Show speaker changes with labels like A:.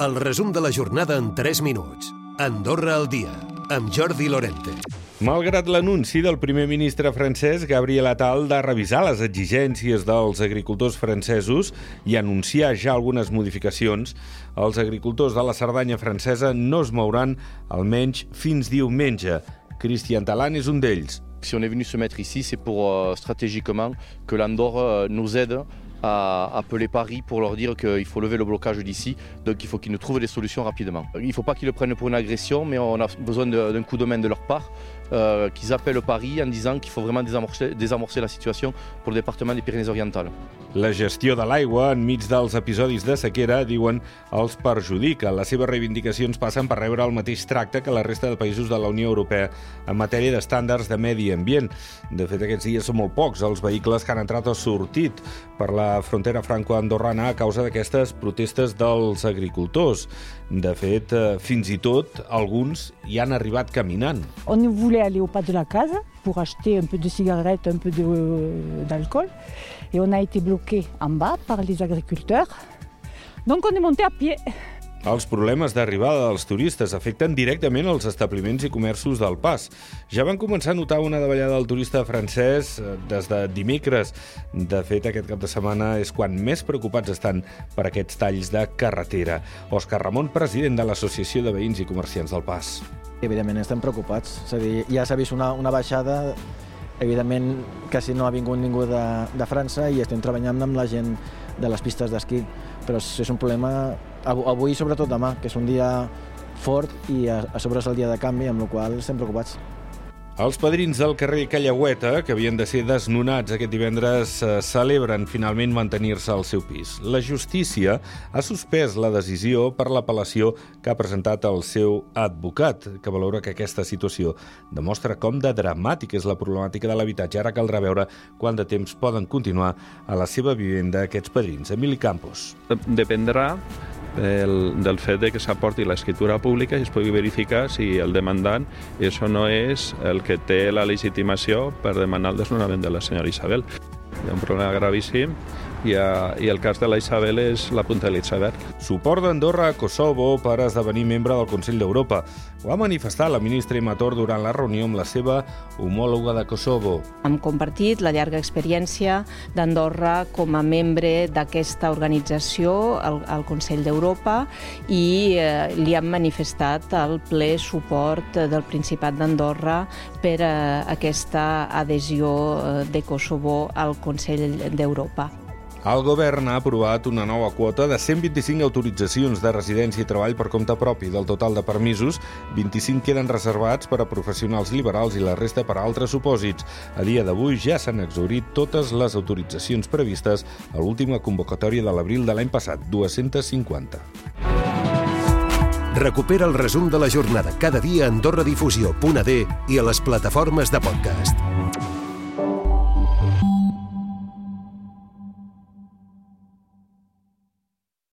A: El resum de la jornada en 3 minuts. Andorra al dia, amb Jordi Lorente.
B: Malgrat l'anunci del primer ministre francès Gabriel Attal de revisar les exigències dels agricultors francesos i anunciar ja algunes modificacions, els agricultors de la Cerdanya francesa no es mouran almenys fins diumenge. Christian Talan és un d'ells.
C: Si on est venu se mettre ici, c'est pour euh, stratégiquement que l'Andorre euh, nous aide à appeler Paris pour leur dire qu'il faut lever le blocage d'ici, donc il faut qu'ils nous trouvent des solutions rapidement. Il ne faut pas qu'ils le prennent pour une agression, mais on a besoin d'un coup de main de leur part, euh, qu'ils appellent Paris en disant qu'il faut vraiment désamorcer, désamorcer la situation pour le département des Pyrénées-Orientales.
B: La gestió de l'aigua enmig dels episodis de sequera, diuen, els perjudica. Les seves reivindicacions passen per rebre el mateix tracte que la resta de països de la Unió Europea en matèria d'estàndards de medi ambient. De fet, aquests dies són molt pocs els vehicles que han entrat o sortit per la frontera franco-andorrana a causa d'aquestes protestes dels agricultors. De fet, eh, fins i tot alguns hi han arribat caminant.
D: On voulait aller au pas de la casa pour acheter un peu de cigarettes, un peu d'alcool. Et on a été bloqué en bas par les agriculteurs. Donc on est monté à pied.
B: Els problemes d'arribada dels turistes afecten directament els establiments i comerços del pas. Ja van començar a notar una davallada del turista francès eh, des de dimecres. De fet, aquest cap de setmana és quan més preocupats estan per aquests talls de carretera. Òscar Ramon, president de l'Associació de Veïns i Comerciants del Pas.
E: Evidentment estem preocupats. És a dir, ja s'ha vist una, una baixada Evidentment, quasi no ha vingut ningú de, de França i estem treballant amb la gent de les pistes d'esquí, però és un problema avui, sobretot demà, que és un dia fort i a, a sobre és el dia de canvi, amb la qual estem preocupats.
B: Els padrins del carrer Callaueta, que havien de ser desnonats aquest divendres, eh, celebren finalment mantenir-se al seu pis. La justícia ha suspès la decisió per l'apel·lació que ha presentat el seu advocat, que valora que aquesta situació demostra com de dramàtica és la problemàtica de l'habitatge. Ara caldrà veure quant de temps poden continuar a la seva vivenda aquests padrins. Emili Campos.
F: Dependrà del, del fet de que s'aporti l'escriptura pública i es pugui verificar si el demandant això no és el que té la legitimació per demanar el desnonament de la senyora Isabel. Hi ha un problema gravíssim i, a, i el cas de la Isabel és la punta de l'iceberg.
B: Suport d'Andorra a Kosovo per esdevenir membre del Consell d'Europa. Ho ha manifestat la ministra Imator durant la reunió amb la seva homòloga de Kosovo.
G: Hem compartit la llarga experiència d'Andorra com a membre d'aquesta organització, el, el Consell d'Europa, i eh, li hem manifestat el ple suport del Principat d'Andorra per a aquesta adhesió eh, de Kosovo al Consell d'Europa.
B: El govern ha aprovat una nova quota de 125 autoritzacions de residència i treball per compte propi. Del total de permisos, 25 queden reservats per a professionals liberals i la resta per a altres supòsits. A dia d'avui ja s'han exaurit totes les autoritzacions previstes a l'última convocatòria de l'abril de l'any passat, 250.
A: Recupera el resum de la jornada cada dia a AndorraDifusió.d i a les plataformes de podcast.